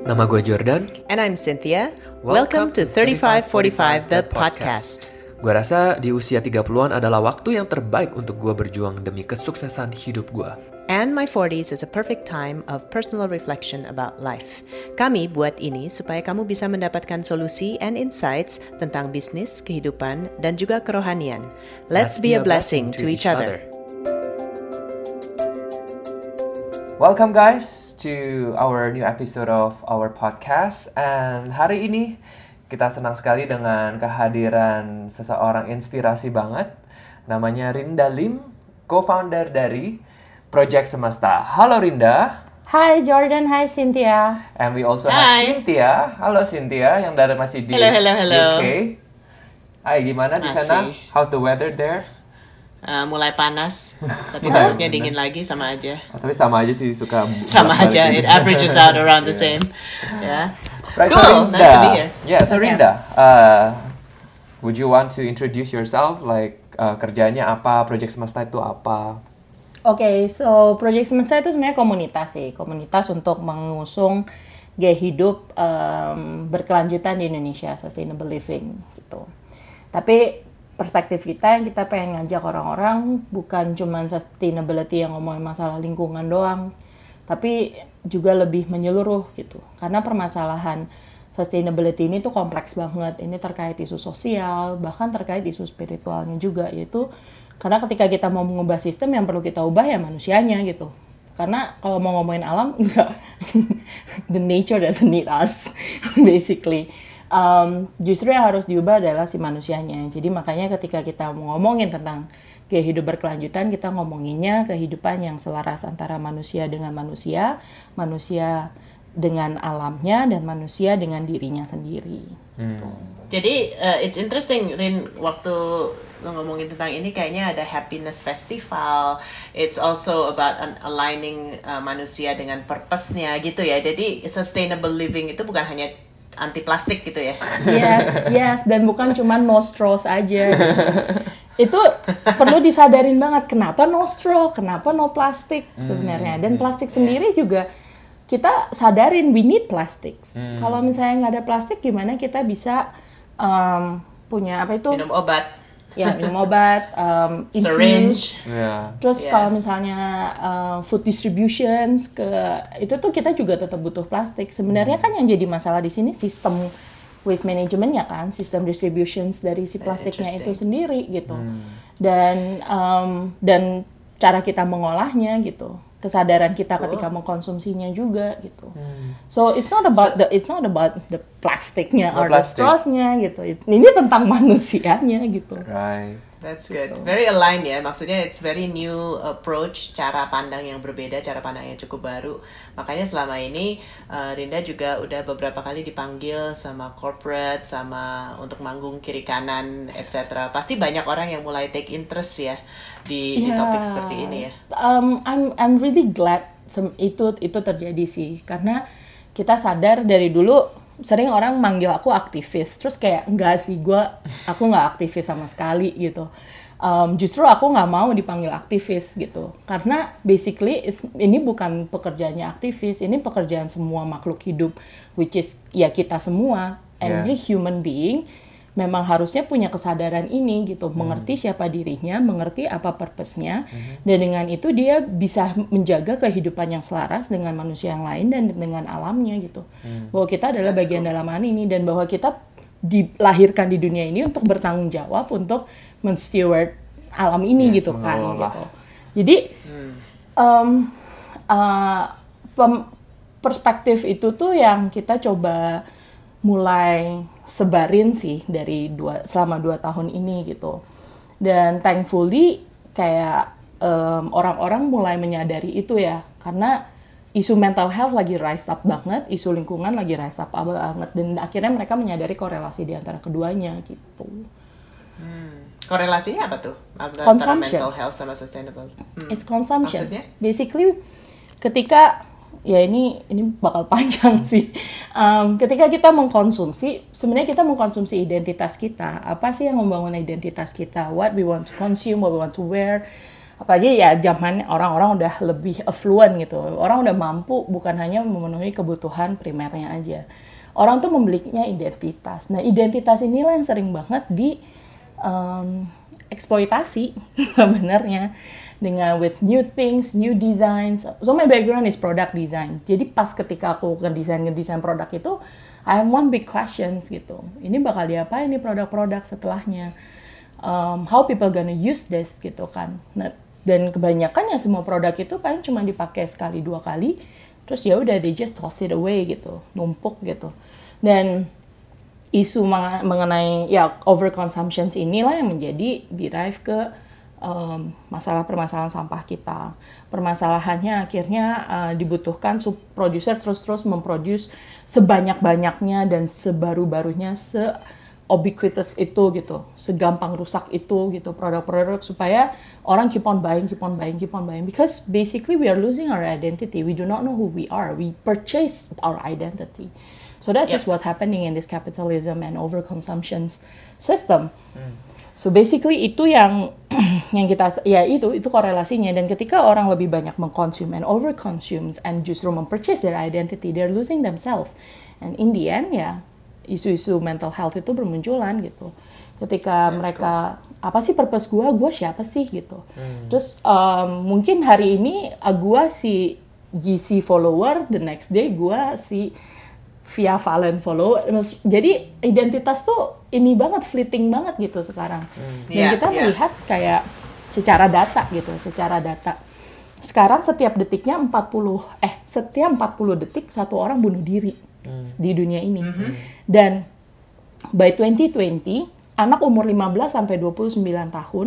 Nama gue Jordan. And I'm Cynthia. Welcome, to 3545 The Podcast. Gue rasa di usia 30-an adalah waktu yang terbaik untuk gue berjuang demi kesuksesan hidup gue. And my 40s is a perfect time of personal reflection about life. Kami buat ini supaya kamu bisa mendapatkan solusi and insights tentang bisnis, kehidupan, dan juga kerohanian. Let's, be, a blessing, to each other. Welcome guys to our new episode of our podcast. And hari ini kita senang sekali dengan kehadiran seseorang inspirasi banget. Namanya Rinda Lim, co-founder dari Project Semesta. Halo Rinda. Hai Jordan, hai Cynthia. And we also Hi. have Cynthia. Halo Cynthia yang dari masih di Hello, hello, hello. UK. Hai, gimana di sana? How's the weather there? Uh, mulai panas, tapi besoknya dingin lagi sama aja. Oh, tapi sama aja sih suka Sama aja, gitu. it averages out around the same. Yeah. Right, Cool, so Rinda. nice to be here. Yeah, so Rinda, uh, would you want to introduce yourself? Like uh, kerjanya apa? Project Semesta itu apa? Oke, so Project Semesta itu sebenarnya komunitas sih, komunitas untuk mengusung gaya hidup em, berkelanjutan di Indonesia, sustainable living gitu. Tapi perspektif kita yang kita pengen ngajak orang-orang bukan cuma sustainability yang ngomongin masalah lingkungan doang, tapi juga lebih menyeluruh gitu. Karena permasalahan sustainability ini tuh kompleks banget. Ini terkait isu sosial, bahkan terkait isu spiritualnya juga, yaitu karena ketika kita mau mengubah sistem yang perlu kita ubah ya manusianya gitu. Karena kalau mau ngomongin alam, enggak. The nature doesn't need us, basically. Um, justru yang harus diubah adalah si manusianya. Jadi makanya ketika kita ngomongin tentang gaya hidup berkelanjutan, kita ngomonginnya kehidupan yang selaras antara manusia dengan manusia, manusia dengan alamnya, dan manusia dengan dirinya sendiri. Jadi uh, it's interesting Rin waktu ngomongin tentang ini kayaknya ada happiness festival. It's also about an aligning uh, manusia dengan purpose-nya gitu ya. Jadi sustainable living itu bukan hanya anti plastik gitu ya. Yes, yes, dan bukan cuma no straws aja. gitu. Itu perlu disadarin banget kenapa no straw, kenapa no plastik sebenarnya. Dan plastik sendiri juga kita sadarin we need plastics. Kalau misalnya nggak ada plastik, gimana kita bisa um, punya apa itu? Minum obat, Ya minum obat, um, infuse. syringe. Ya. Terus Yeah. kalau misalnya uh, food distributions ke itu tuh kita juga tetap butuh plastik. Sebenarnya kan yang jadi masalah di sini sistem waste managementnya kan, sistem distributions dari si plastiknya itu sendiri gitu. Dan um, dan cara kita mengolahnya gitu. Kesadaran kita ketika mengkonsumsinya juga gitu. So it's not about the it's not about the plastiknya or the plastic. strawsnya gitu. Ini tentang manusianya gitu. Right. That's good. Very aligned ya. Maksudnya it's very new approach, cara pandang yang berbeda, cara pandang yang cukup baru. Makanya selama ini uh, Rinda juga udah beberapa kali dipanggil sama corporate, sama untuk manggung kiri kanan, etc. Pasti banyak orang yang mulai take interest ya di, di Ya, topik seperti ini ya. Um, I'm I'm really glad itu itu terjadi sih karena kita sadar dari dulu sering orang manggil aku aktivis. Terus kayak enggak sih gue aku nggak aktivis sama sekali gitu. Um, justru aku nggak mau dipanggil aktivis gitu. Karena basically ini bukan pekerjaannya aktivis ini pekerjaan semua makhluk hidup which is ya kita semua. Yeah. every human being memang harusnya punya kesadaran ini gitu, mengerti siapa dirinya, mengerti apa purpose-nya, dan dengan itu dia bisa menjaga kehidupan yang selaras dengan manusia yang lain dan dengan alamnya gitu. Bahwa kita adalah That's bagian cool. dalam hal ini dan bahwa kita dilahirkan di dunia ini untuk bertanggung jawab untuk men-steward alam ini Yes, gitu kan mengelola. gitu. Jadi em, uh, pem- perspektif itu tuh yang kita coba mulai sebarin sih dari dua selama dua tahun ini gitu dan thankfully kayak orang-orang mulai menyadari itu ya karena isu mental health lagi rise up banget isu lingkungan lagi rise up banget dan akhirnya mereka menyadari korelasi di antara keduanya gitu Korelasinya apa tuh? Antara Consumption. mental health sama sustainable. Hmm. It's consumption. Maksudnya? Basically, ketika ya ini ini bakal panjang sih. Um, ketika kita mengkonsumsi, sebenarnya kita mengkonsumsi identitas kita. Apa sih yang membangun identitas kita? What we want to consume, what we want to wear, apalagi ya zaman orang-orang udah lebih affluent gitu orang udah mampu bukan hanya memenuhi kebutuhan primernya aja orang tuh membelinya identitas nah identitas inilah yang sering banget di um, eksploitasi sebenarnya dengan with new things, new designs. So my background is product design. Jadi pas ketika aku ngedesain ngedesain produk itu, I have one big questions gitu. Ini bakal diapain nih produk-produk setelahnya? Um, how people gonna use this gitu kan? Nah, dan kebanyakan ya semua produk itu paling cuma dipakai sekali dua kali, terus ya udah they just toss it away gitu, numpuk gitu. Dan isu mengenai ya overconsumption inilah yang menjadi derive ke um, masalah permasalahan sampah kita. Permasalahannya akhirnya uh, dibutuhkan sub producer terus-terus memproduce sebanyak-banyaknya dan sebaru-barunya se ubiquitous itu gitu, segampang rusak itu gitu produk-produk supaya orang keep on buying, keep on buying, keep on buying because basically we are losing our identity. We do not know who we are. We purchase our identity. So that's yep. just what happening in this capitalism and overconsumption system. Hmm. So basically itu yang yang kita ya itu itu korelasinya dan ketika orang lebih banyak mengkonsum and overconsumes and justru mempurchase their identity, they're losing themselves. And in the end ya isu-isu mental health itu bermunculan gitu. Ketika That's mereka cool. apa sih purpose gua, gua siapa sih gitu. Hmm. Terus um, mungkin hari ini uh, gua si GC follower, the next day gua si via Valen follow. Jadi identitas tuh ini banget fleeting banget gitu sekarang. Hmm. Dan yeah, kita yeah. melihat kayak secara data gitu, secara data. Sekarang setiap detiknya 40 eh setiap 40 detik satu orang bunuh diri hmm. di dunia ini. Mm -hmm. Dan by 2020 anak umur 15 sampai 29 tahun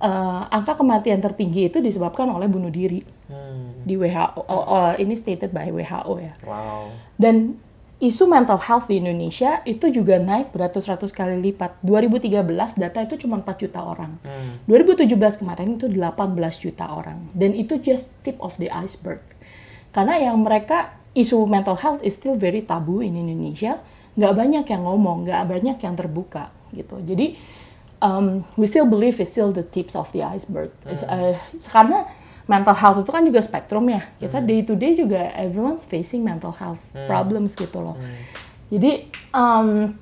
uh, angka kematian tertinggi itu disebabkan oleh bunuh diri. Hmm. Di WHO uh, uh, ini stated by WHO ya. Wow. Dan isu mental health di Indonesia itu juga naik beratus-ratus kali lipat. 2013 data itu cuma 4 juta orang. Hmm. 2017 kemarin itu 18 juta orang. Dan itu just tip of the iceberg. Karena yang mereka isu mental health is still very tabu in Indonesia. Nggak banyak yang ngomong, nggak banyak yang terbuka gitu. Jadi um, we still believe it's still the tips of the iceberg. Hmm. Uh, karena mental health itu kan juga spektrum ya. Kita hmm. day to day juga everyone's facing mental health hmm. problems gitu loh. Hmm. Jadi um,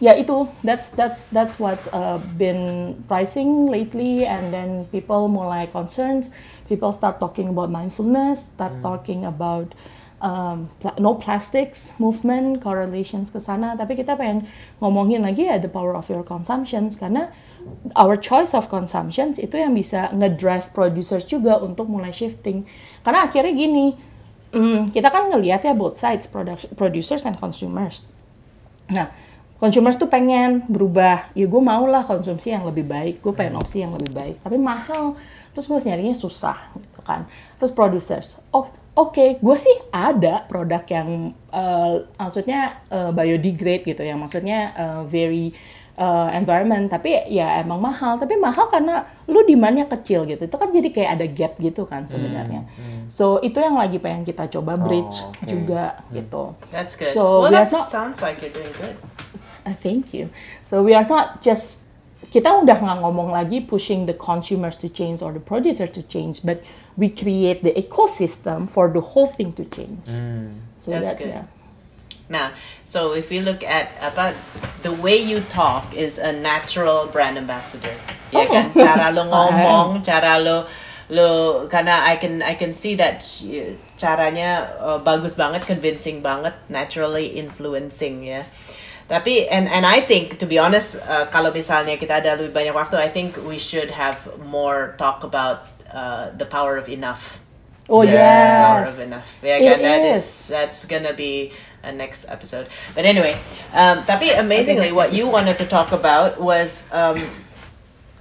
ya itu that's that's that's what's uh, been pricing lately and then people mulai concerns people start talking about mindfulness start hmm. talking about um, no plastics movement correlations ke sana tapi kita pengen ngomongin lagi ya the power of your consumptions karena our choice of consumptions itu yang bisa ngedrive producers juga untuk mulai shifting. Karena akhirnya gini, um, kita kan ngelihat ya both sides, producers and consumers. Nah, consumers tuh pengen berubah, ya gue mau lah konsumsi yang lebih baik, gue pengen opsi yang lebih baik, tapi mahal, terus gue nyarinya susah gitu kan. Terus producers, oh oke, okay, gue sih ada produk yang uh, maksudnya uh, biodegrade gitu ya, maksudnya uh, very uh, environment tapi ya emang mahal tapi mahal karena lu demandnya kecil gitu itu kan jadi kayak ada gap gitu kan hmm, sebenarnya hmm, hmm. so itu yang lagi pengen kita coba oh, bridge oh, okay. juga hmm. gitu that's good so well that not, sounds like you're doing good uh, thank you so we are not just kita udah nggak ngomong lagi pushing the consumers to change or the producers to change but we create the ecosystem for the whole thing to change mm. so that's, that's good. yeah Nah, so if we look at apa the way you talk is a natural brand ambassador. Ya oh. Ya kan, cara lo ngomong, cara lo lo karena I can I can see that caranya uh, bagus banget, convincing banget, naturally influencing ya. Tapi and and I think to be honest, uh, kalau misalnya kita ada lebih banyak waktu, I think we should have more talk about uh, the power of enough. Oh yeah, yes. power of enough. Ya kan, that is that's gonna be a next episode. But anyway, um, tapi amazingly, what you wanted to talk about was um,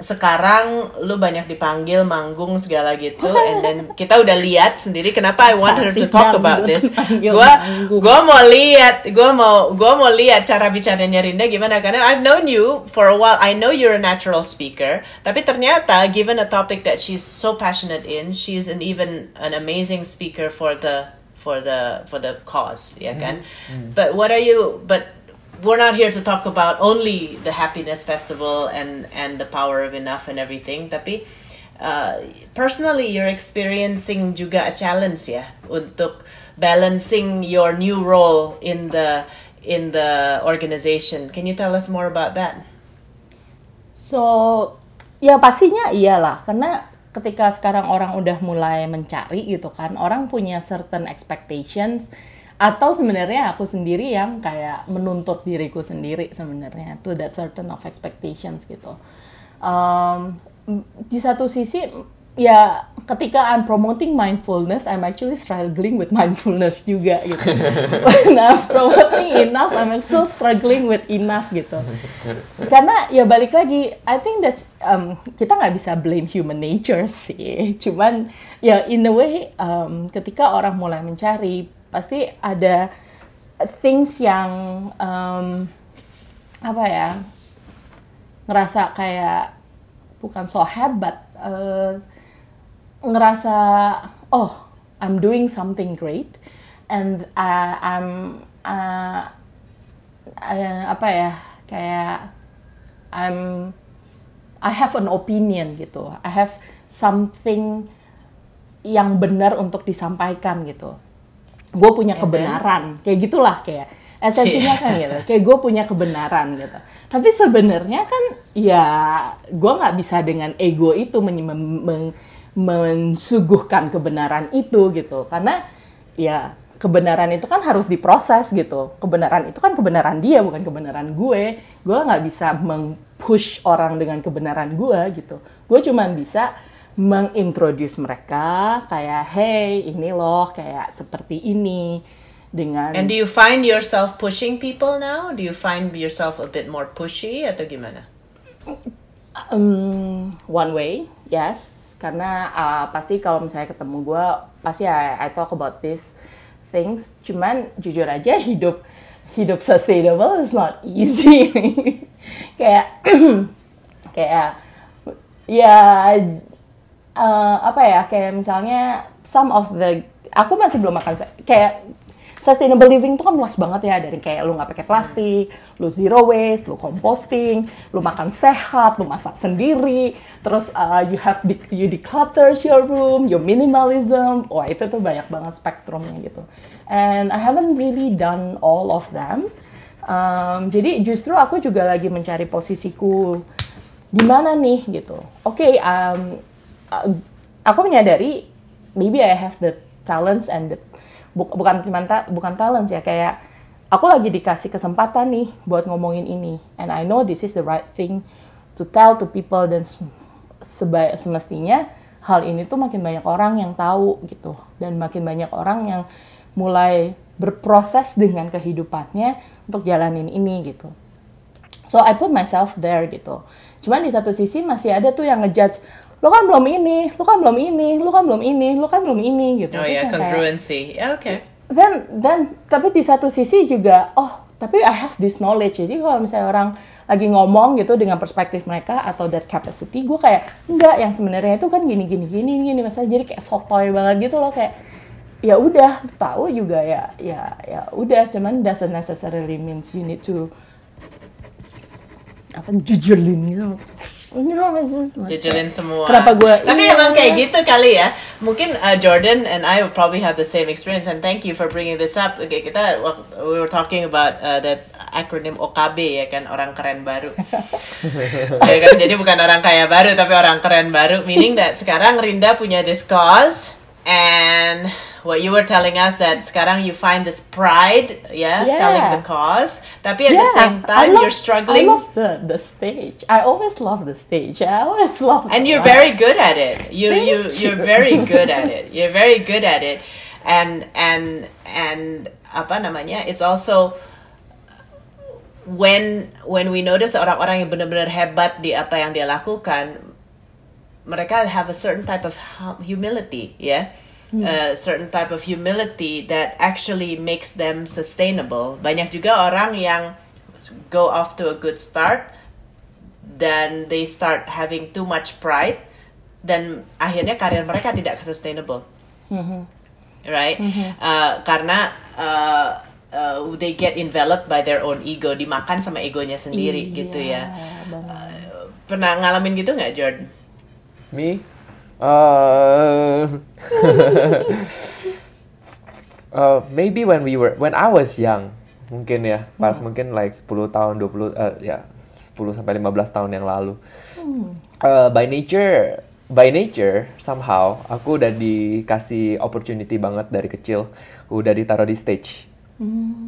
sekarang lu banyak dipanggil manggung segala gitu and then kita udah lihat sendiri kenapa I want her to talk about this. gua gua mau lihat gua mau gua mau lihat cara bicaranya Rinda gimana karena I've known you for a while. I know you're a natural speaker tapi ternyata given a topic that she's so passionate in she's an even an amazing speaker for the for the for the cause ya kan mm-hmm. but what are you but we're not here to talk about only the happiness festival and and the power of enough and everything tapi uh, personally you're experiencing juga a challenge ya untuk balancing your new role in the in the organization. Can you tell us more about that? So, ya pastinya iyalah, karena ketika sekarang orang udah mulai mencari gitu kan, orang punya certain expectations atau sebenarnya aku sendiri yang kayak menuntut diriku sendiri sebenarnya to that certain of expectations gitu. Um, di satu sisi ya ketika I'm promoting mindfulness, I'm actually struggling with mindfulness juga gitu. When I'm promoting enough, I'm still struggling with enough gitu. Karena ya balik lagi, I think that's um, kita nggak bisa blame human nature sih. Cuman ya in a way, um, ketika orang mulai mencari, pasti ada things yang um, apa ya ngerasa kayak bukan so hebat. Uh, ngerasa oh I'm doing something great and uh, I'm uh, uh, apa ya kayak I'm I have an opinion gitu. I have something yang benar untuk disampaikan gitu. Gue punya kebenaran. Kayak gitulah kayak esensinya kan gitu. Kayak gue punya kebenaran gitu. Tapi sebenarnya kan ya gue nggak bisa dengan ego itu men, men, mensuguhkan kebenaran itu gitu. Karena ya kebenaran itu kan harus diproses gitu. Kebenaran itu kan kebenaran dia bukan kebenaran gue. Gue nggak bisa mengpush orang dengan kebenaran gue gitu. Gue cuman bisa mengintroduce mereka kayak hey ini loh kayak seperti ini dengan And do you find yourself pushing people now? Do you find yourself a bit more pushy atau gimana? Um, one way, yes karena uh, pasti kalau misalnya ketemu gue pasti I, I talk about these things. Cuman jujur aja hidup hidup sustainable is not easy. Kayak kayak ya uh, apa ya kayak misalnya some of the aku masih belum makan kayak sustainable living itu kan luas banget ya dari kayak lu nggak pakai plastik, lu zero waste, lu composting, lu makan sehat, lu masak sendiri, terus uh, you have you declutter your room, your minimalism, wah itu tuh banyak banget spektrumnya gitu. And I haven't really done all of them. Um, jadi justru aku juga lagi mencari posisiku di mana nih gitu. Oke, okay, um, uh, aku menyadari maybe I have the talents and the bukan cuma ta bukan talent ya kayak aku lagi dikasih kesempatan nih buat ngomongin ini and I know this is the right thing to tell to people dan sebaik semestinya hal ini tuh makin banyak orang yang tahu gitu dan makin banyak orang yang mulai berproses dengan kehidupannya untuk jalanin ini gitu. So I put myself there gitu. Cuman di satu sisi masih ada tuh yang ngejudge lo kan belum ini, lo kan belum ini, lo kan belum ini, lo kan belum ini gitu. Oh ya, yeah, congruency. Ya, yeah, oke. Okay. Then then tapi di satu sisi juga oh, tapi I have this knowledge. Jadi kalau misalnya orang lagi ngomong gitu dengan perspektif mereka atau that capacity, gue kayak enggak yang sebenarnya itu kan gini gini gini gini masalah jadi kayak sotoy banget gitu loh kayak ya udah tahu juga ya ya ya udah cuman doesn't necessarily means you need to apa jujurlin gitu Jajalin semua. Kenapa gue? Tapi iya. emang kayak gitu kali ya. Mungkin uh, Jordan and I will probably have the same experience. And thank you for bringing this up. Okay, kita we were talking about uh, that acronym OKB ya kan orang keren baru. ya kan? Jadi bukan orang kaya baru tapi orang keren baru. Meaning that sekarang Rinda punya this cause and what you were telling us that sekarang you find this pride yeah, yeah. selling the cause. Tapi at yeah, the same time love, you're struggling. I love the, the stage. I always love the stage. I always love and you're very good at it. You you you're very good at it. You're very good at it. And and and apa namanya it's also when when we notice orang-orang yang benar-benar hebat di apa yang dia lakukan mereka have a certain type of humility ya yeah? Hmm. a certain type of humility that actually makes them sustainable. Banyak juga orang yang go off to a good start, then they start having too much pride, dan akhirnya karir mereka tidak sustainable, mm-hmm. right? Mm-hmm. Uh, karena uh, uh, they get enveloped by their own ego, dimakan sama egonya sendiri, iya, gitu ya. Uh, pernah ngalamin gitu nggak, Jordan? Me? Uh, uh, maybe when we were when I was young mungkin ya pas mungkin like 10 tahun 20 uh, ya 10 sampai 15 tahun yang lalu. Uh, by nature by nature somehow aku udah dikasih opportunity banget dari kecil udah ditaruh di stage.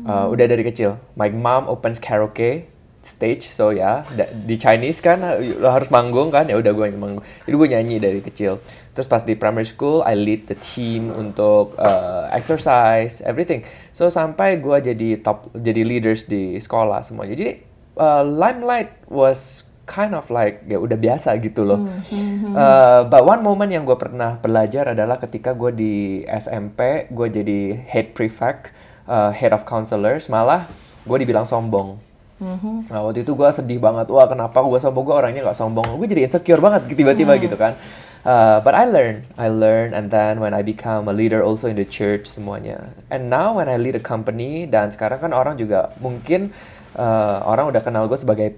Uh, udah dari kecil. My mom opens karaoke stage, so ya da- di Chinese kan lo harus manggung kan, ya udah gue yang manggung. Jadi gue nyanyi dari kecil. Terus pas di primary school, I lead the team untuk uh, exercise, everything. So sampai gue jadi top, jadi leaders di sekolah semua. Jadi uh, limelight was kind of like ya udah biasa gitu loh. Uh, but one moment yang gue pernah belajar adalah ketika gue di SMP, gue jadi head prefect, uh, head of counselors, malah gue dibilang sombong. Nah waktu itu gue sedih banget, wah kenapa gue sombong, gue orangnya nggak sombong, gue jadi insecure banget tiba-tiba gitu kan. Uh, but I learn, I learn, and then when I become a leader also in the church semuanya. And now when I lead a company, dan sekarang kan orang juga mungkin uh, orang udah kenal gue sebagai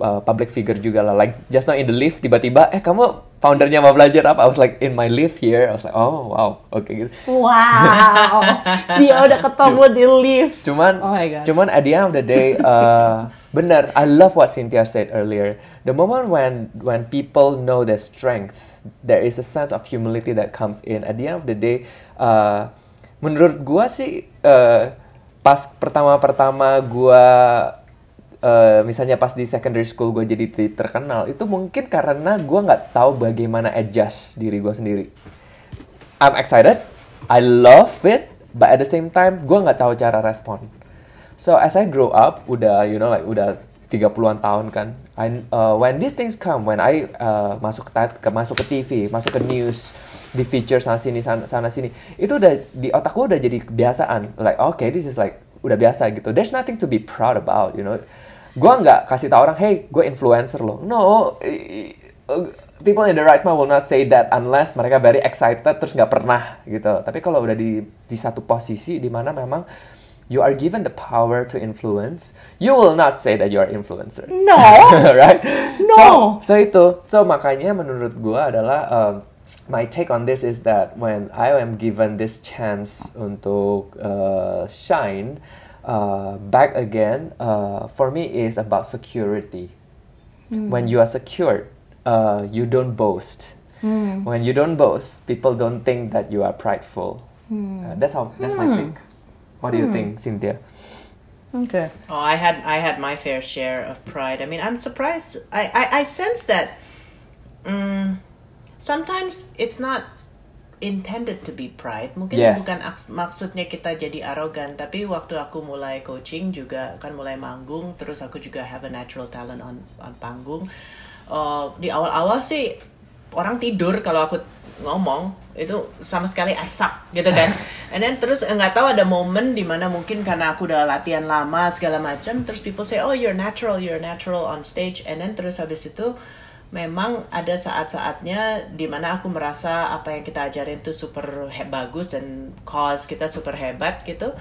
uh, public figure juga lah. Like just now in the lift tiba-tiba, eh kamu foundernya mau belajar apa? I was like in my lift here, I was like oh wow, oke gitu. Wow, dia udah ketemu di lift. Cuman, Oh my God. cuman at the end of the day, uh, benar. I love what Cynthia said earlier. The moment when when people know their strength, there is a sense of humility that comes in. At the end of the day, uh, menurut gua sih, uh, pas pertama-pertama gua uh, misalnya pas di secondary school gue jadi terkenal itu mungkin karena gue nggak tahu bagaimana adjust diri gue sendiri. I'm excited, I love it, but at the same time gue nggak tahu cara respon. So as I grow up, udah you know like udah 30-an tahun kan. I, uh, when these things come, when I uh, masuk ke, ke masuk ke TV, masuk ke news, di feature sana sini sana, sana sini, itu udah di otak gue udah jadi kebiasaan. Like okay, this is like udah biasa gitu. There's nothing to be proud about, you know. Gue nggak kasih tau orang, hey, gue influencer loh. No, uh, people in the right mind will not say that unless mereka very excited terus nggak pernah gitu. Tapi kalau udah di di satu posisi di mana memang you are given the power to influence, you will not say that you are influencer. No. right? No. So, so itu, so makanya menurut gua adalah um, my take on this is that when I am given this chance untuk uh, shine uh, back again, uh, for me is about security. When you are secured, uh, you don't boast. When you don't boast, people don't think that you are prideful. Uh, that's how. That's my take. What do you think, Cynthia? Okay. Oh, I had I had my fair share of pride. I mean, I'm surprised. I I, I sense that mm, sometimes it's not intended to be pride. Mungkin Yes. bukan aks- maksudnya kita jadi arogan, tapi waktu aku mulai coaching juga kan mulai manggung, terus aku juga have a natural talent on on panggung. Uh, di awal-awal sih orang tidur kalau aku ngomong itu sama sekali asak gitu kan. And then terus nggak tahu ada momen di mana mungkin karena aku udah latihan lama segala macam, terus people say oh you're natural, you're natural on stage. And then terus habis itu memang ada saat-saatnya di mana aku merasa apa yang kita ajarin tuh super bagus dan cause kita super hebat gitu.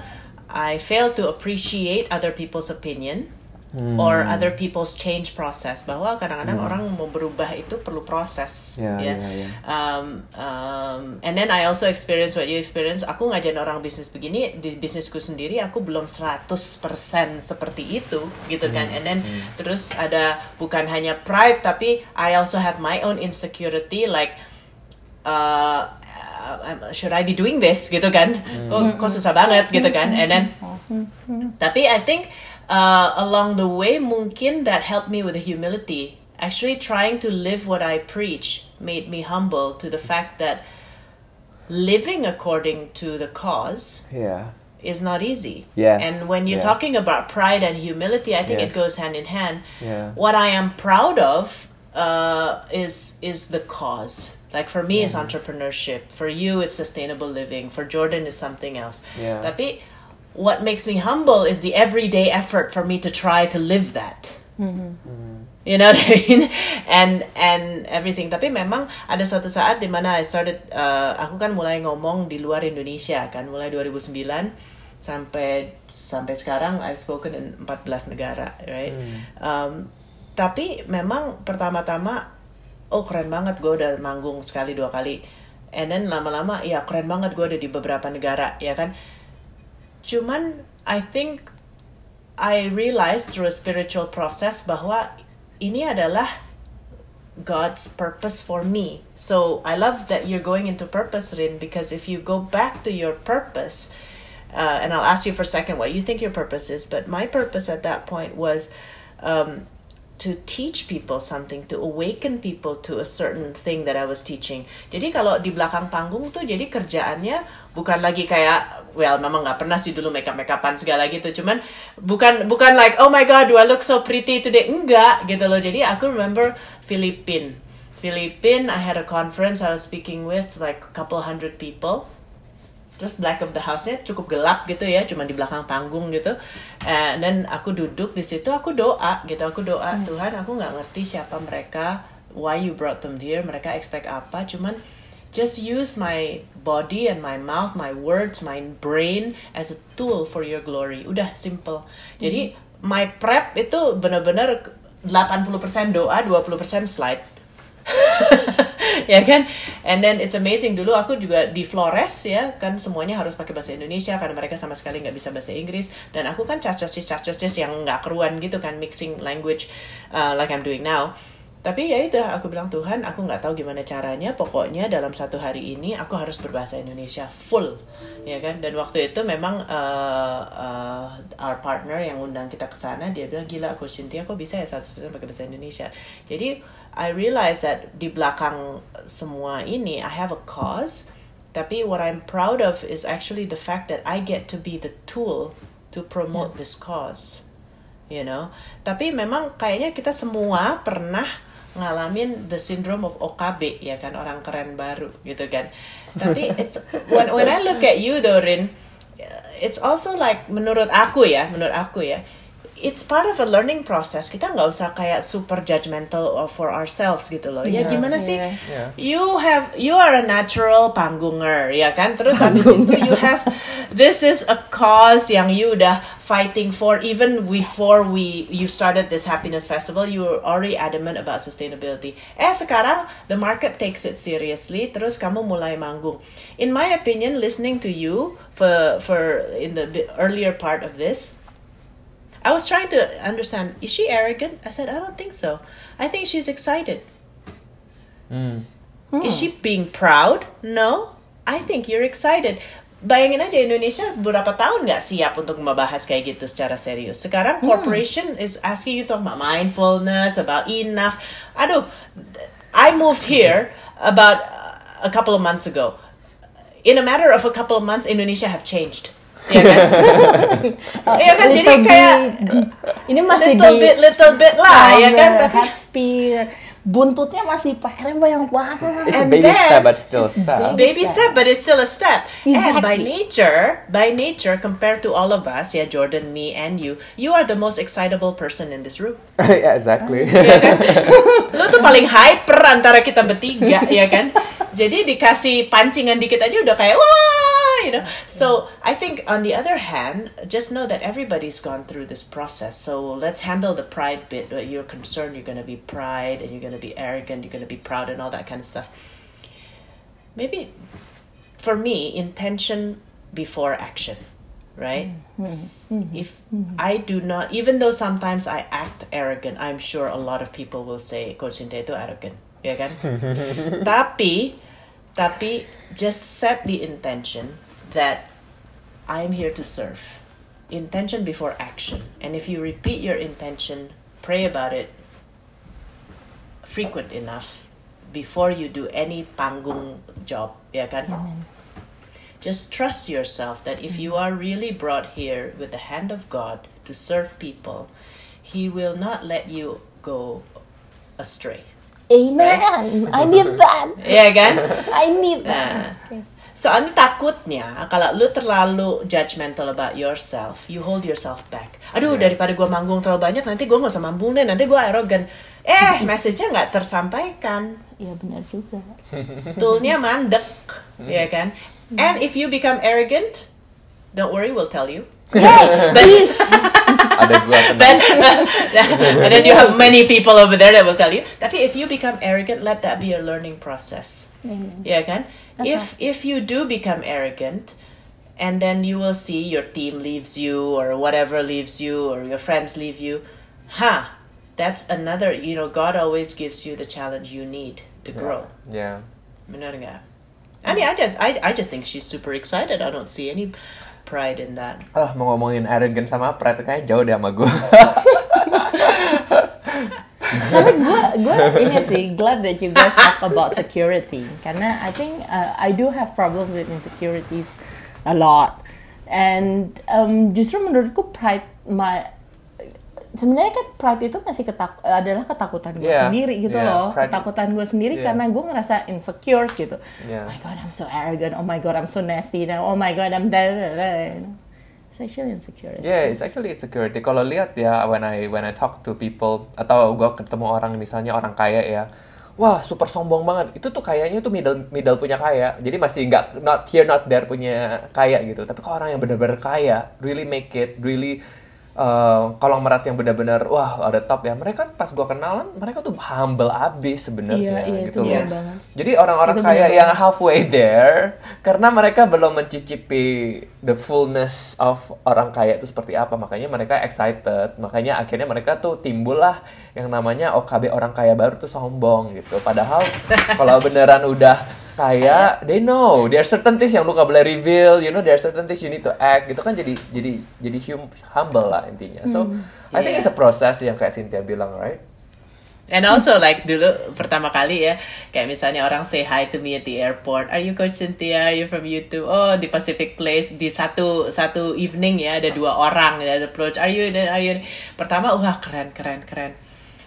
I fail to appreciate other people's opinion or other people's change process bahwa kadang-kadang orang mau berubah itu perlu proses Ya, ya. ya, ya. Um, um, and then I also experience what you experience. Aku ngajarin orang bisnis begini di bisnisku sendiri aku belum 100% seperti itu gitu kan. And then terus ada bukan hanya pride tapi I also have my own insecurity like uh, uh, should I be doing this gitu kan? Kok, kok susah banget gitu kan? And then tapi I think uh, along the way mungkin that helped me with the humility. Actually trying to live what I preach made me humble to the fact that living according to the cause Yeah. is not easy. Yes, And when you're yes. talking about pride and humility, I think it goes hand in hand. Yeah. What I am proud of uh, is is the cause. Like for me, it's entrepreneurship. For you, it's sustainable living. For Jordan, it's something else. Yeah. Tapi what makes me humble is the everyday effort for me to try to live that. You know what I mean? And and everything. Tapi memang ada suatu saat di mana I started uh, aku kan mulai ngomong di luar Indonesia kan mulai 2009 sampai sampai sekarang I've spoken in 14 negara, right? Um, tapi memang pertama-tama oh keren banget gue udah manggung sekali dua kali and then lama-lama ya keren banget gue ada di beberapa negara ya kan cuman I think I realized through a spiritual process bahwa ini adalah God's purpose for me. So I love that you're going into purpose, Rin, because if you go back to your purpose, uh, and I'll ask you for a second what you think your purpose is, but my purpose at that point was um, to teach people something, to awaken people to a certain thing that I was teaching. Jadi kalau di belakang panggung tuh jadi kerjaannya bukan lagi kayak well memang nggak pernah sih dulu makeup makeupan segala gitu. Cuman bukan bukan like oh my god do I look so pretty today? Enggak gitu loh. Jadi aku remember Philippine. Philippine I had a conference I was speaking with like a couple hundred people. Terus black of the house-nya cukup gelap gitu ya, cuma di belakang panggung gitu. And then aku duduk di situ, aku doa gitu, aku doa Tuhan, aku nggak ngerti siapa mereka, why you brought them here, mereka expect apa, cuman just use my body and my mouth, my words, my brain as a tool for your glory. Udah simple. Jadi my prep itu benar-benar 80% doa, 20% slide. ya kan and then it's amazing dulu aku juga di Flores ya kan semuanya harus pakai bahasa Indonesia karena mereka sama sekali nggak bisa bahasa Inggris dan aku kan cacosis cacosis yang nggak keruan gitu kan mixing language uh, like I'm doing now tapi ya itu aku bilang Tuhan aku nggak tahu gimana caranya. Pokoknya dalam satu hari ini aku harus berbahasa Indonesia full. Ya kan? Dan waktu itu memang uh, uh, our partner yang undang kita ke sana dia bilang gila aku Cynthia kok bisa ya 100% pakai bahasa Indonesia? Jadi I realize that di belakang semua ini I have a cause. Tapi what I'm proud of is actually the fact that I get to be the tool to promote this cause you know? Tapi memang kayaknya kita semua pernah ngalamin the syndrome of OKB ya kan orang keren baru gitu kan tapi it's when when I look at you Dorin it's also like menurut aku ya menurut aku ya it's part of a learning process kita nggak usah kayak super judgmental for ourselves gitu loh ya Yeah. gimana sih Yeah. Yeah. you have you are a natural panggunger ya kan terus habis itu you have this is a cause yang you udah fighting for even before we you started this happiness festival you were already adamant about sustainability eh sekarang the market takes it seriously terus kamu mulai manggung in my opinion listening to you for for in the earlier part of this I was trying to understand is she arrogant I said I don't think so I think she's excited Hmm. Is she being proud? No. I think you're excited. Bayangin aja Indonesia berapa tahun nggak siap untuk membahas kayak gitu secara serius. Sekarang corporation is asking you to talk about mindfulness, about enough. Aduh, I moved here about a couple of months ago. In a matter of a couple of months, Indonesia have changed. Iya kan? Iya kan? Jadi kayak bit- ini masih little di bit, little bit lah, ya kan? Tapi head spear buntutnya masih PR banyak banget It's a baby then- step, but still a step. baby step, but it's still a step. And by Exactly. nature, by nature, compared to all of us, yeah, Jordan, me, and you, you are the most excitable person in this room. yeah, exactly. Lu tuh paling hyper antara kita bertiga, ya kan? Jadi dikasih pancingan dikit aja udah kayak wah, you know. So I think on the other hand, just know that everybody's gone through this process. So let's handle the pride bit. You're concerned, you're gonna be pride, and you're gonna be arrogant, you're gonna be proud, and all that kind of stuff. Maybe for me, intention before action, right? Mm-hmm. S- mm-hmm. If mm-hmm. I do not, even though sometimes I act arrogant, I'm sure a lot of people will say Coach Sinte itu arrogant, ya kan? tapi, tapi just set the intention that I'm here to serve. Intention before action, and if you repeat your intention, pray about it frequent enough before you do any panggung job, ya kan? Just trust yourself that if you are really brought here with the hand of God to serve people, He will not let you go astray. Amen. I need that. Yeah, kan? I need that. Soalnya takutnya kalau lu terlalu judgmental about yourself, you hold yourself back. Aduh, daripada gua manggung terlalu banyak, nanti gua nggak usah manggung deh, nanti gua arrogant. Eh, message-nya nggak tersampaikan. Iya benar juga. Toolnya mandek, ya kan? And if you become arrogant, don't worry, we'll tell you. Yay, But. ada gua tenang. then, uh, and then you have many people over there that will tell you. Tapi if you become arrogant, let that be a learning process. Mm. Yeah, kan? if if you do become arrogant, and then you will see your team leaves you or whatever leaves you or your friends leave you, huh? That's another. You know, God always gives you the challenge you need to grow. Yeah. Benar nggak? I mean, I just I, I just think she's super excited. I don't see any pride in that. Ah, mau ngomongin arrogant sama pride kayaknya jauh deh sama gue. Tapi gue gue ini sih glad that you guys talk about security karena I think uh, I do have problem with insecurities a lot and um, justru menurutku pride my sebenarnya kan pride itu masih ketak adalah ketakutan gue Yeah, sendiri gitu yeah, loh pride- ketakutan gue sendiri yeah. karena gue ngerasa insecure gitu Yeah. oh my god I'm so arrogant oh my god I'm so nasty now oh my god I'm da da da you know. it's actually insecurity Yeah, it's actually insecurity. Kalau lihat ya, when I when I talk to people atau gue ketemu orang misalnya orang kaya ya, wah super sombong banget. Itu tuh kayaknya tuh middle middle punya kaya. Jadi masih nggak not here not there punya kaya gitu. Tapi kalau orang yang benar-benar kaya, really make it, really uh, kalau merasa yang benar-benar wah ada top ya. Mereka pas gue kenalan, mereka tuh humble abis sebenarnya Iya, iya, gitu itu loh. banget. Jadi orang-orang kaya yang halfway there karena mereka belum mencicipi the fullness of orang kaya itu seperti apa, makanya mereka excited. Makanya akhirnya mereka tuh timbul lah yang namanya OKB orang kaya baru tuh sombong gitu. Padahal kalau beneran udah kaya, they know there are certain things yang lu gak boleh reveal, you know there are certain things you need to act. Gitu kan jadi jadi jadi hum- humble lah intinya. So I think Iya. it's a process yang kayak Cynthia bilang, right? And also like dulu pertama kali ya kayak misalnya orang say hi to me at the airport. Are you Coach Cynthia? Are you from YouTube? Oh di Pacific Place di satu satu evening ya ada dua orang ya approach. Are you? Are you? Pertama wah keren keren keren.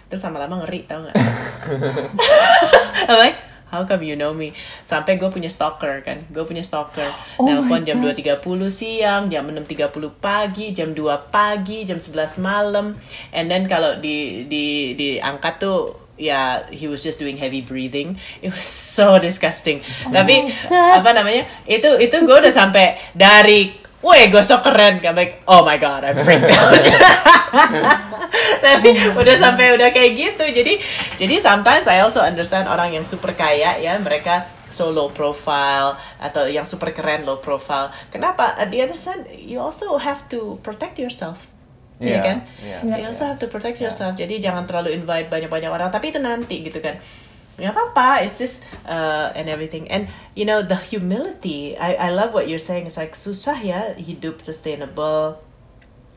Terus lama-lama ngeri tau nggak? Like How come you know me? Sampai gue punya stalker kan, gue punya stalker. Oh Nelpon my jam God. 2.30 siang, jam 6.30 pagi, jam 2 pagi, jam 11 malam. And then kalau di di diangkat tuh ya he was just doing heavy breathing. It was so disgusting. Tapi God. apa namanya? Itu itu gue udah sampai dari Weh, gue so keren kan, like, oh my god, I'm freaked out. Tapi udah sampai udah kayak gitu, jadi jadi sometimes I also understand orang yang super kaya ya, mereka so low profile atau yang super keren low profile. Kenapa? At the other side, you also have to protect yourself. Iya Yeah, kan? yeah, You also have to protect Yeah. yourself. Jadi jangan terlalu invite banyak-banyak orang. Tapi itu nanti gitu kan. Ya apa-apa. It's just uh, and everything. And you know the humility. I I love what you're saying. It's like susah ya hidup sustainable.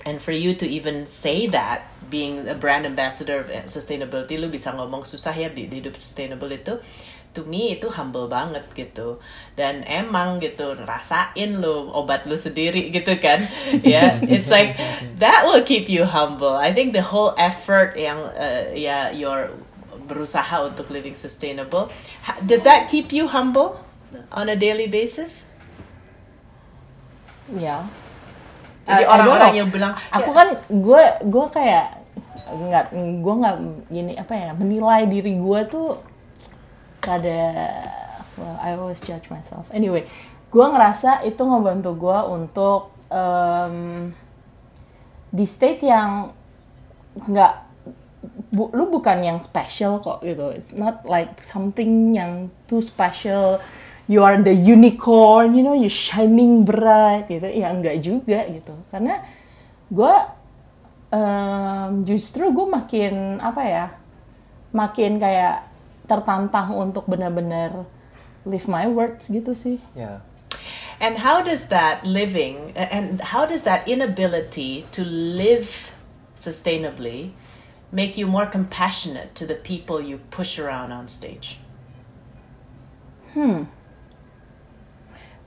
And for you to even say that, being a brand ambassador of sustainability, lu bisa ngomong susah ya hidup sustainable itu, to me itu humble banget gitu. Dan emang gitu, rasain lu obat lu sendiri gitu kan. Ya, it's like that will keep you humble. I think the whole effort yang uh, ya your berusaha untuk living sustainable, does that keep you humble on a daily basis? ya Jadi I- I don't orang-orang yang bilang, aku "Ya, kan gue gue kayak nggak gue nggak gini apa ya menilai diri gue tuh kada well I always judge myself. Anyway gue ngerasa itu ngebantu gue untuk em, di state yang nggak bu, lu bukan yang special kok gitu. It's not like something yang too special. You are the unicorn you know you shining bright gitu. Ya enggak juga gitu. Karena gue em, justru gue makin apa ya makin kayak tertantang untuk benar-benar live my words gitu sih. Yeah. And how does that living and how does that inability to live sustainably make you more compassionate to the people you push around on stage?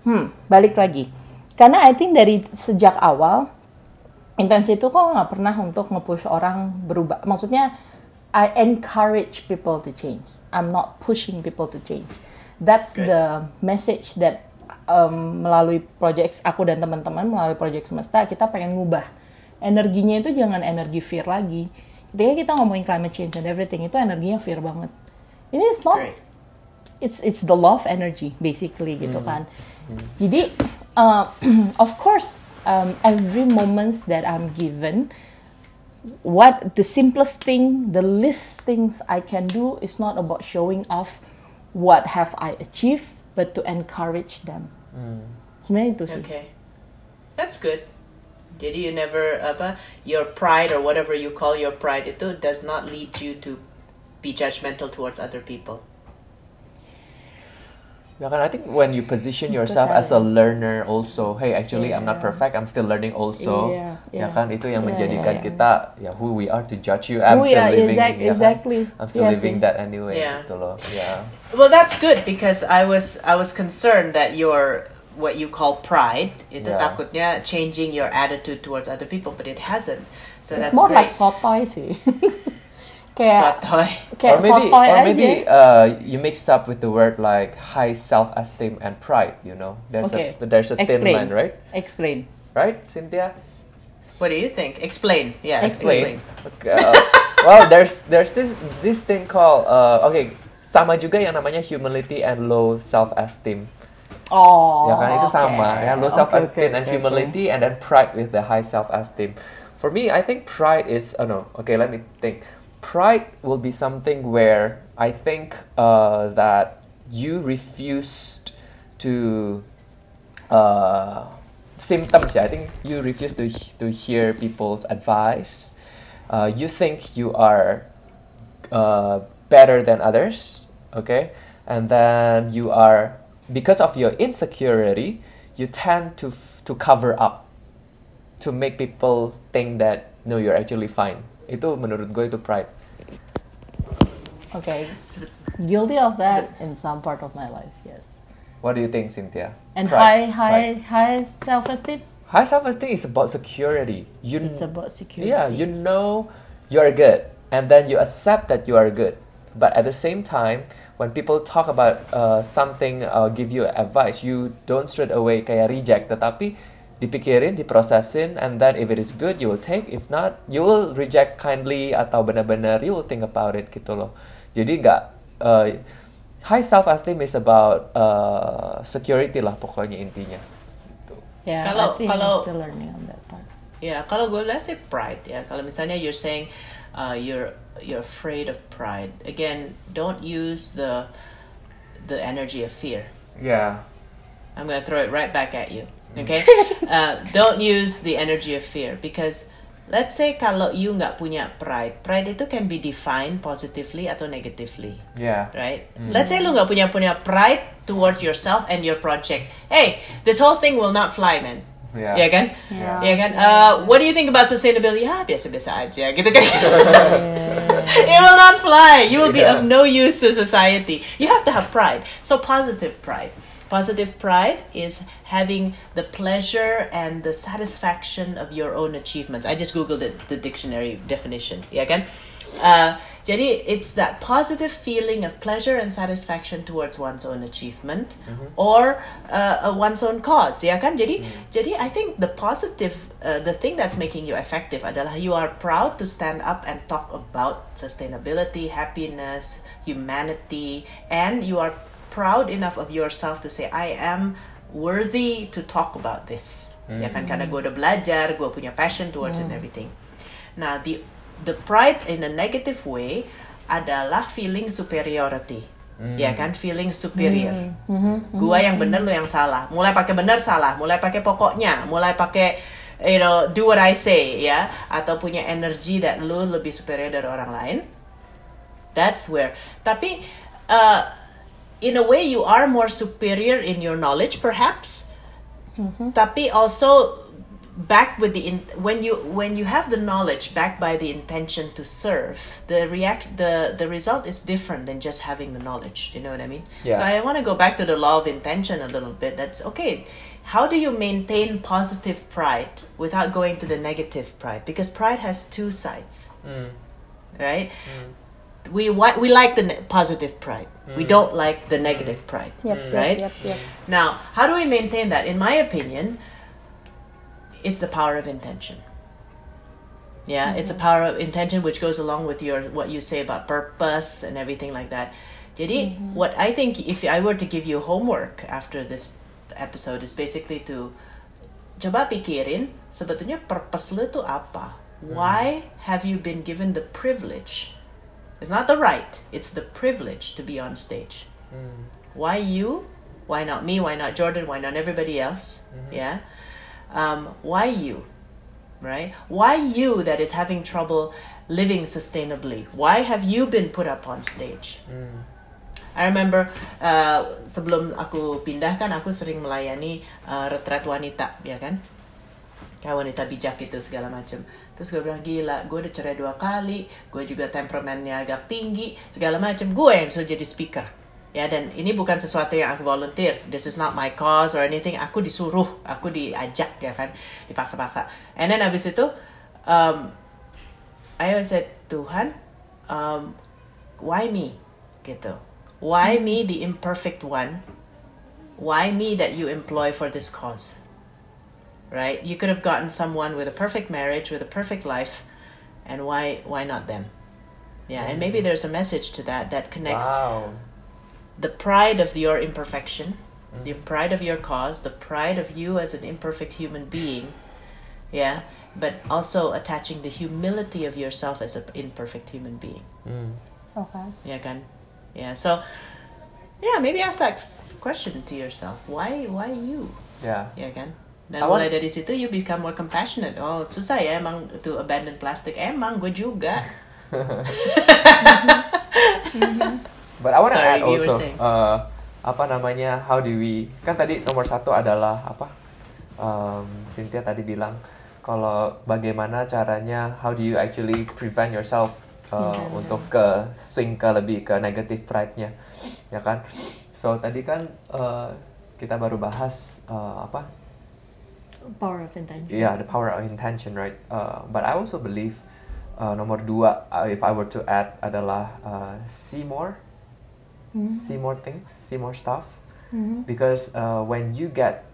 Hmm, balik lagi. Karena I think dari sejak awal intensi itu kok nggak pernah untuk nge-push orang berubah. Maksudnya I encourage people to change. I'm not pushing people to change. That's Good. the message that um, melalui project aku dan teman-teman melalui project semesta kita pengen ngubah. Energinya itu jangan energi fear lagi. Ketika kita ngomongin climate change and everything itu energinya fear banget. Ini is not it's it's the love energy basically gitu kan. Jadi uh, of course um, every moments that I'm given what the simplest thing, the least things I can do is not about showing off what have I achieved, but to encourage them. Sebenarnya itu sih. Okay. That's good. Jadi you never apa your pride or whatever you call your pride itu does not lead you to be judgmental towards other people. Ya kan, I think when you position yourself as a learner also, hey actually I'm not perfect, I'm still learning also. Iya, Ya kan, itu yang Iya, menjadikan iya, iya. kita ya who we are to judge you. I'm Who still are, living, exact- ya kan? exactly. I'm still Iya living sih. that anyway. Yeah. Gitu loh. Ya. Well, that's good because I was I was concerned that your what you call pride itu Yeah. takutnya changing your attitude towards other people, but it hasn't. So It's that's more great. like sotoy sih. kayak Sotoy. kayak or maybe, sotoy or aja. maybe uh, you mix up with the word like high self-esteem and pride. You know, there's Okay. a there's a thin Explain. line, right? Explain. Right, Cynthia? What do you think? Explain. Yeah, Explain. Okay, uh, well, there's there's this this thing called uh, okay sama juga yang namanya humility and low self-esteem. Oh. ya kan? Itu oke. sama ya. Low Oke, self esteem oke, and humility and then pride with the high self esteem for me i think pride is oh no. Okay let me think. Pride will be something where i think uh, that you refused to uh, symptoms yeah. I think you refuse to to hear people's advice. Uh, you think you are uh, better than others okay? And then you are because of your insecurity you tend to f- to cover up to make people think that no you're actually fine itu menurut gue itu pride Okay. Guilty of that in some part of my life, yes. what do you think Cynthia And Pride. high, high, Pride. high self-esteem. high self-esteem is about security you It's about security. Yeah, you know you're good, and then you accept that you are good. But at the same time, when people talk about uh, something, uh, give you advice, you don't straight away kayak reject, tetapi dipikirin, diprosesin, and then if it is good, you will take. If not, you will reject kindly atau benar-benar you will think about it gitu loh. Jadi nggak uh, high self esteem is about uh, security lah pokoknya intinya. Yeah, Kalau- I think kalau- Ya, kalau gue let's say pride ya. Kalau misalnya you're saying uh, you're you're afraid of pride. Again, don't use the the energy of fear. Yeah. I'm gonna throw it right back at you. Okay? uh, don't use the energy of fear because let's say kalau you nggak punya pride, pride itu can be defined positively atau negatively. Yeah. right? Let's say lu nggak punya punya pride toward yourself and your project. Hey, this whole thing will not fly, man. Yeah. Ya kan? Yeah. Ya kan? Uh, what do you think about sustainability? Ya biasa-biasa aja, gitu kan? it will not fly. You will be Yeah. of no use to society. You have to have pride. So positive pride. Positive pride is having the pleasure and the satisfaction of your own achievements. I just googled it, the dictionary definition. Ya kan? Uh, jadi it's that positive feeling of pleasure and satisfaction towards one's own achievement or uh, one's own cause, ya kan? Jadi jadi I think the positive, uh, the thing that's making you effective adalah you are proud to stand up and talk about sustainability, happiness, humanity, and you are proud enough of yourself to say I am worthy to talk about this. Ya kan? Karena gue udah belajar, gue punya passion towards it and everything. Nah, the the pride in a negative way adalah feeling superiority. Ya kan, feeling superior. Gua yang bener lu yang salah. Mulai pakai bener salah, mulai pakai pokoknya, mulai pakai you know, do what I say ya atau punya energi that lu lebih superior dari orang lain. That's where. Tapi uh, in a way you are more superior in your knowledge perhaps. Tapi also backed with the in, when you when you have the knowledge backed by the intention to serve the react the the result is different than just having the knowledge. You know what i mean? Yeah. so i want to go back to the law of intention a little bit. That's okay how do you maintain positive pride without going to the negative pride? Because pride has two sides. Mm. Right? Mm. We wa- we like the ne- positive pride. We mm. don't like the negative pride. Yep, yep, right? yep, yep. now, how do we maintain that? In my opinion, it's the power of intention. Yeah, mm-hmm. it's a power of intention which goes along with your what you say about purpose and everything like that. Jadi, mm-hmm. what I think if I were to give you homework after this episode is basically to coba pikirin sebetulnya purpose lu itu apa. Mm-hmm. Why have you been given the privilege? It's not the right, it's the privilege to be on stage. Mm. Why you? Why not me? Why not Jordan? Why not everybody else? Yeah. Um, why you? Right? Why you that is having trouble living sustainably? Why have you been put up on stage? I remember uh, sebelum aku pindah kan aku sering melayani uh, retret wanita, ya kan? Kayak wanita bijak itu segala macam. Terus gue bilang gila, gue udah cerai dua kali, gue juga temperamennya agak tinggi, segala macam. Gue yang suruh jadi speaker. Ya dan ini bukan sesuatu yang aku volunteer. This is not my cause or anything. Aku disuruh, aku diajak ya kan, dipaksa-paksa. And then abis itu, um, I always said Tuhan, um, why me? Gitu. Why me, the imperfect one? Why me that you employ for this cause? Right? You could have gotten someone with a perfect marriage, with a perfect life, and why why not them? Yeah, and maybe there's a message to that that connects Wow. The pride of your imperfection, mm. the pride of your cause, the pride of you as an imperfect human being, yeah, but also attaching the humility of yourself as an imperfect human being. Mm. Okay. Yeah, kan? Yeah, so yeah, maybe ask that question to yourself. Why why you? Yeah. Ya kan? Dan I want- mulai dari situ you become more compassionate. Oh, susah ya emang to abandon plastic. Emang gue juga. Mm-hmm. Mm-hmm. But I want to add also, uh, apa namanya, how do we, kan tadi nomor satu adalah apa, um, Cynthia tadi bilang, kalau bagaimana caranya, how do you actually prevent yourself uh, untuk ke swing ke lebih ke negative pride-nya, ya kan? So tadi kan uh, kita baru bahas uh, apa, Power of intention. yeah, the power of intention, right? Uh, but I also believe uh, nomor dua, uh, if I were to add, adalah uh, see more, see more things, see more stuff. Because uh, when you get,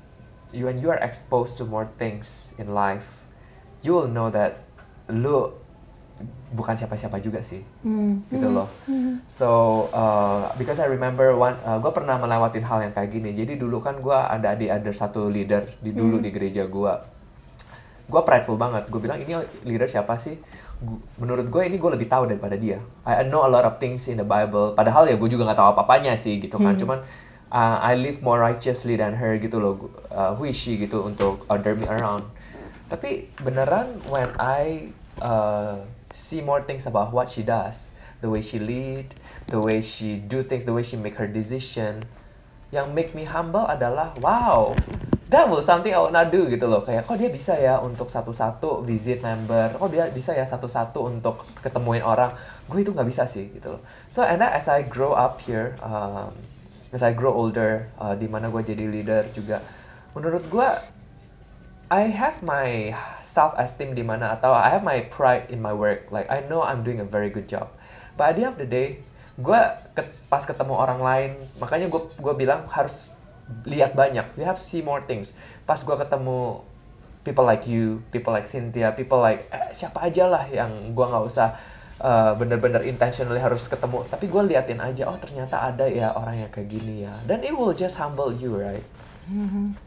you, when you are exposed to more things in life, you will know that lu bukan siapa-siapa juga sih, gitu loh. So uh, because I remember one, uh, gue pernah melewatin hal yang kayak gini. Jadi dulu kan gue ada di ada satu leader di dulu di gereja gue. Gue prideful banget. Gue bilang ini leader siapa sih? Gu- Menurut gue ini gue lebih tahu daripada dia. I know a lot of things in the Bible. Padahal ya gue juga nggak tahu apa-apanya sih gitu kan. Cuman uh, I live more righteously than her gitu loh. Uh, who is she gitu untuk order me around. Tapi beneran when I uh, see more things about what she does, the way she lead, the way she do things, the way she make her decision, yang make me humble adalah wow, that was something I not do gitu loh. Kayak kok dia bisa ya untuk satu-satu visit member, kok dia bisa ya satu-satu untuk ketemuin orang. Gue itu nggak bisa sih gitu loh. So and then as I grow up here, um, as I grow older, uh, di mana gue jadi leader juga, menurut gue I have my self esteem di mana atau I have my pride in my work. Like I know I'm doing a very good job. But at the end of the day, gue pas ketemu orang lain, makanya gue gue bilang harus lihat banyak. You have to see more things. Pas gue ketemu people like you, people like Cynthia, people like eh, siapa aja lah yang gue nggak usah uh, bener-bener intentionally harus ketemu. Tapi gue liatin aja, oh ternyata ada ya orang yang kayak gini ya. Dan it will just humble you, right?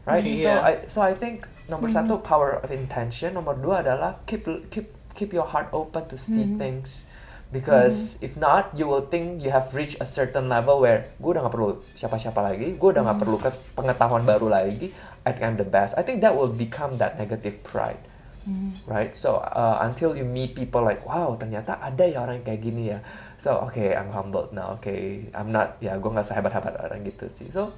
right? So Iya. I so I think nomor satu power of intention, nomor dua adalah keep keep keep your heart open to see things. Because if not, you will think you have reached a certain level where gue udah nggak perlu siapa-siapa lagi, gue udah nggak perlu ke- pengetahuan baru lagi. I think I'm the best. I think that will become that negative pride, right? So uh, until you meet people like, wow, ternyata ada ya orang kayak gini ya. So okay, I'm humbled now. Okay, I'm not ya gue nggak sehebat-hebat orang gitu sih. So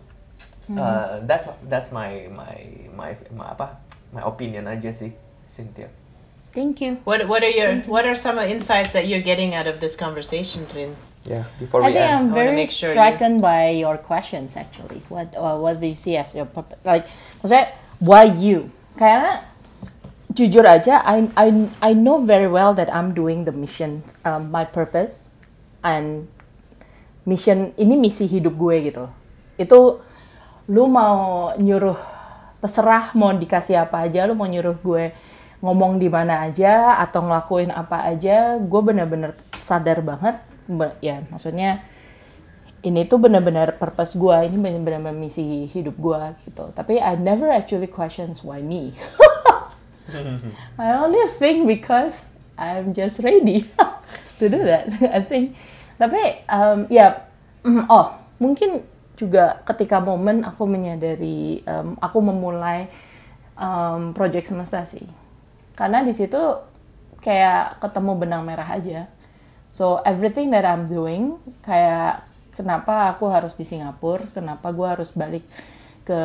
Uh, that's that's my my my my apa my opinion aja sih Cynthia. Thank you. What What are your What are some insights that you're getting out of this conversation, Rin? Yeah, before I we think end. I'm I very sure you- stricken by your questions actually. What uh, what do you see as your purpose? Like, maksudnya why you? Karena jujur aja, I I I know very well that I'm doing the mission, um, my purpose, and mission ini misi hidup gue gitu. Itu lu mau nyuruh terserah mau dikasih apa aja, lu mau nyuruh gue ngomong di mana aja atau ngelakuin apa aja, gue bener-bener sadar banget, ya maksudnya ini tuh bener-bener purpose gue, ini bener-bener misi hidup gue gitu. Tapi I never actually questions why me. I only think because I'm just ready to do that. I think. Tapi um, ya, mm, oh mungkin juga ketika momen aku menyadari, um, aku memulai um, project semesta sih. Karena di situ kayak ketemu benang merah aja. So everything that I'm doing, kayak kenapa aku harus di Singapura, kenapa gue harus balik ke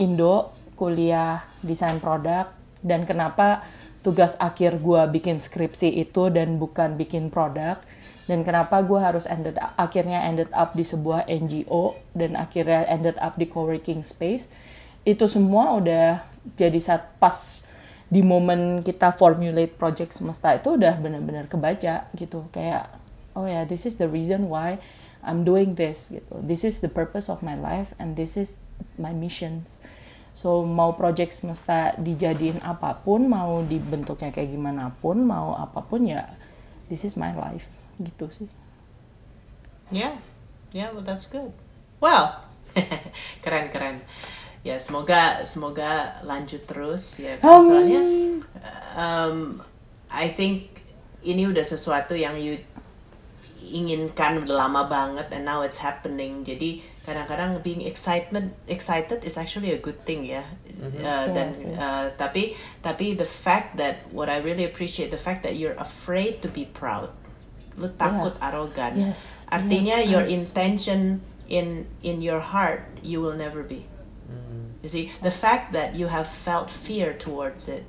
Indo, kuliah desain produk, dan kenapa tugas akhir gue bikin skripsi itu dan bukan bikin produk, dan kenapa gue harus ended akhirnya ended up di sebuah NGO dan akhirnya ended up di co-working space, itu semua udah jadi saat pas di momen kita formulate project semesta itu udah benar-benar kebaca gitu. Kayak oh ya yeah, this is the reason why I'm doing this gitu. This is the purpose of my life and this is my missions. So mau project semesta dijadiin apa pun mau dibentuknya kayak gimana pun mau apa pun ya this is my life gitu sih. Yeah. Yeah well that's good. Well keren keren ya semoga semoga lanjut terus ya kan? soalnya um, I think ini udah sesuatu yang you inginkan udah lama banget and now it's happening jadi kadang-kadang being excitement excited is actually a good thing ya mm-hmm. uh, dan yes, uh, tapi tapi the fact that what I really appreciate the fact that you're afraid to be proud lu takut yeah. arogan yes. artinya yes, your intention in in your heart you will never be you see, the fact that you have felt fear towards it,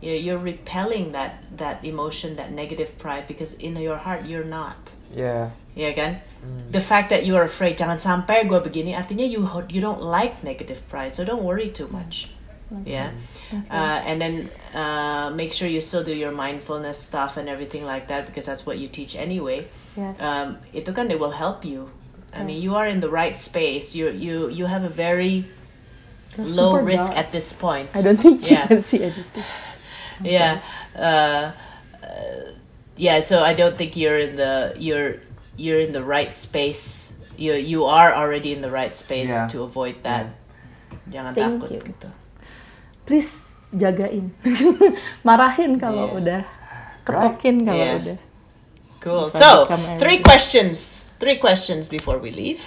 you're repelling that that emotion, that negative pride, because in your heart you're not. Yeah. Yeah, kan? Mm. The fact that you are afraid, jangan sampai gue begini, artinya you you don't like negative pride, so don't worry too much. Okay. Yeah, okay. Uh, and then uh, make sure you still do your mindfulness stuff and everything like that because that's what you teach anyway. Yes. Um, itu kan they will help you. I mean, you are in the right space. You you you have a very low risk dark. at this point. I don't think yeah. you can see anything. I'm yeah, uh, uh, yeah. So I don't think you're in the you're you're in the right space. You you are already in the right space yeah. to avoid that. Yeah. Jangan Thank takut you. gitu. Please jagain, marahin kalau yeah. udah, ketokin right. kalau yeah. udah. Cool. So three questions. Three questions before we leave.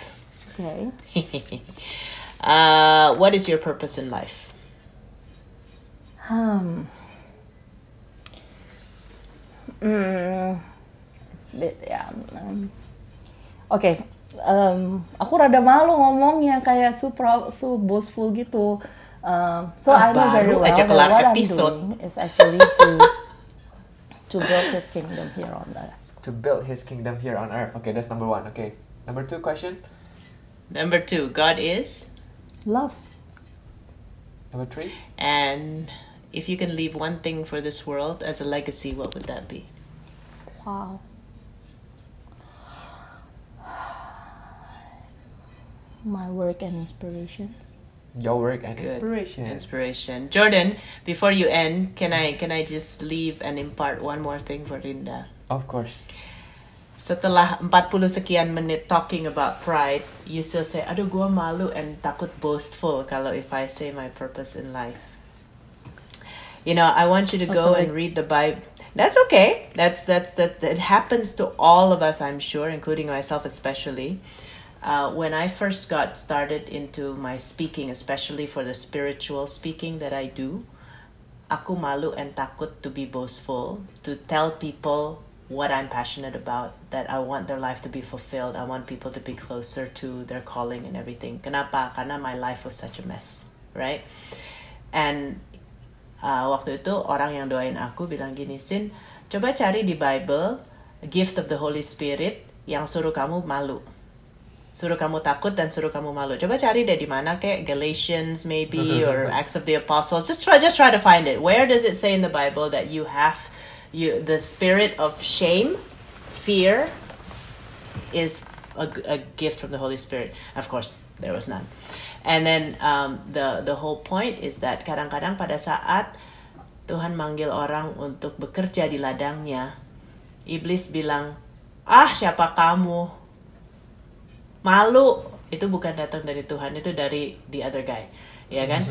Okay. Uh, what is your purpose in life? Um. Mm, it's bit ya. Um, Oke, okay. um, aku rada malu ngomongnya kayak super so boastful gitu. Um, so ah, I know very well that what episode. I'm doing is actually to to build His kingdom here on earth. To build His kingdom here on earth. Okay, that's number one. Okay, number two question. Number two, God is. Love. Number three. And if you can leave one thing for this world as a legacy, what would that be? Wow. My work and inspirations. Your work and Good. inspiration. Inspiration. Jordan, before you end, can I can I just leave and impart one more thing for Rinda? Of course. Setelah 40 sekian menit talking about pride, you still say, aduh gue malu and takut boastful kalau if I say my purpose in life. You know, I want you to go oh, and read the Bible. That's okay. That's that's that. It happens to all of us, I'm sure, including myself especially. Uh, when I first got started into my speaking, especially for the spiritual speaking that I do, aku malu and takut to be boastful, to tell people what I'm passionate about, that I want their life to be fulfilled. I want people to be closer to their calling and everything. Kenapa? Karena my life was such a mess, right? And uh, waktu itu orang yang doain aku bilang gini, Sin, coba cari di Bible gift of the Holy Spirit yang suruh kamu malu. Suruh kamu takut dan suruh kamu malu. Coba cari deh di mana kayak Galatians maybe or Acts of the Apostles. Just try just try to find it. Where does it say in the Bible that you have you the spirit of shame, fear, is a, a gift from the Holy Spirit. Of course, there was none. And then um, the the whole point is that kadang-kadang pada saat Tuhan manggil orang untuk bekerja di ladangnya, iblis bilang, ah siapa kamu? Malu. Itu bukan datang dari Tuhan, itu dari the other guy. Ya kan?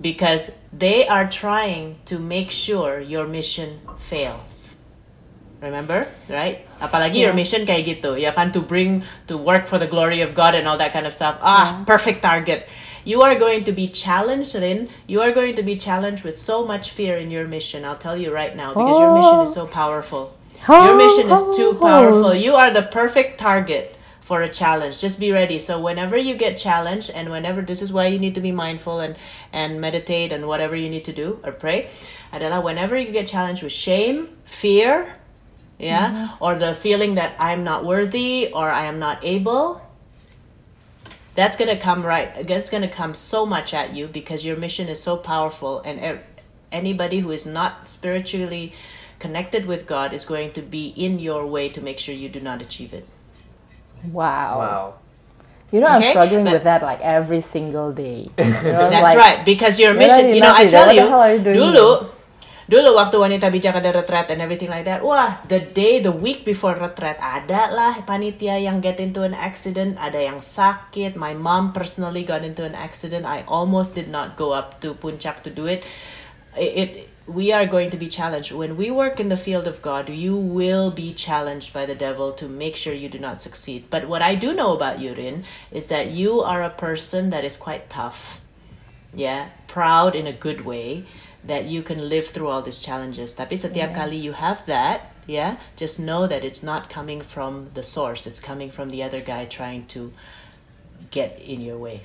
Because they are trying to make sure your mission fails. Remember, right? Apalagi your mission kayak gitu, ya kan? To bring, to work for the glory of God and all that kind of stuff. Ah, perfect target. You are going to be challenged, Rin. You are going to be challenged with so much fear in your mission. I'll tell you right now, because your mission is so powerful. Your mission is too powerful. You are the perfect target for a challenge. Just be ready. So whenever you get challenged and whenever this is why you need to be mindful and and meditate and whatever you need to do or pray, adalah whenever you get challenged with shame, fear, yeah, mm-hmm. or the feeling that I'm not worthy or I am not able, that's gonna come right. That's gonna come so much at you because your mission is so powerful, and e- anybody who is not spiritually connected with God is going to be in your way to make sure you do not achieve it. Wow. Wow. You know, I'm Okay, struggling but- with that like every single day. You know, That's like, right, because your mission, you know, I tell you, dulu, dulu waktu wanita bijak ada retret and everything like that, wah, the day, the week before retret, ada lah panitia yang get into an accident, ada yang sakit, my mom personally got into an accident, I almost did not go up to Puncak to do it. It, it we are going to be challenged when we work in the field of God. You will be challenged by the devil to make sure you do not succeed. But what I do know about you, Rin, is that you are a person that is quite tough yeah, proud in a good way that you can live through all these challenges. Tapi setiap kali you have that, yeah, just know that it's not coming from the source. It's coming from the other guy trying to get in your way.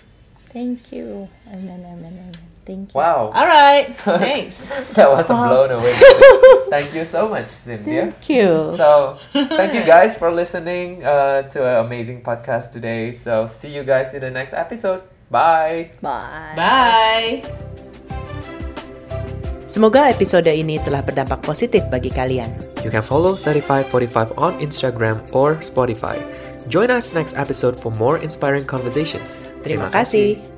Thank you. Amen, amen, amen. Thank you. Wow. All right, thanks. That was a blown away. Thank you so much, Cynthia. Thank you. So, thank you guys for listening uh, to an amazing podcast today. So, see you guys in the next episode. Bye. Bye. Bye. Semoga episode ini telah berdampak positif bagi kalian. You can follow 3545 on Instagram or Spotify. Join us next episode for more inspiring conversations. Terima kasih.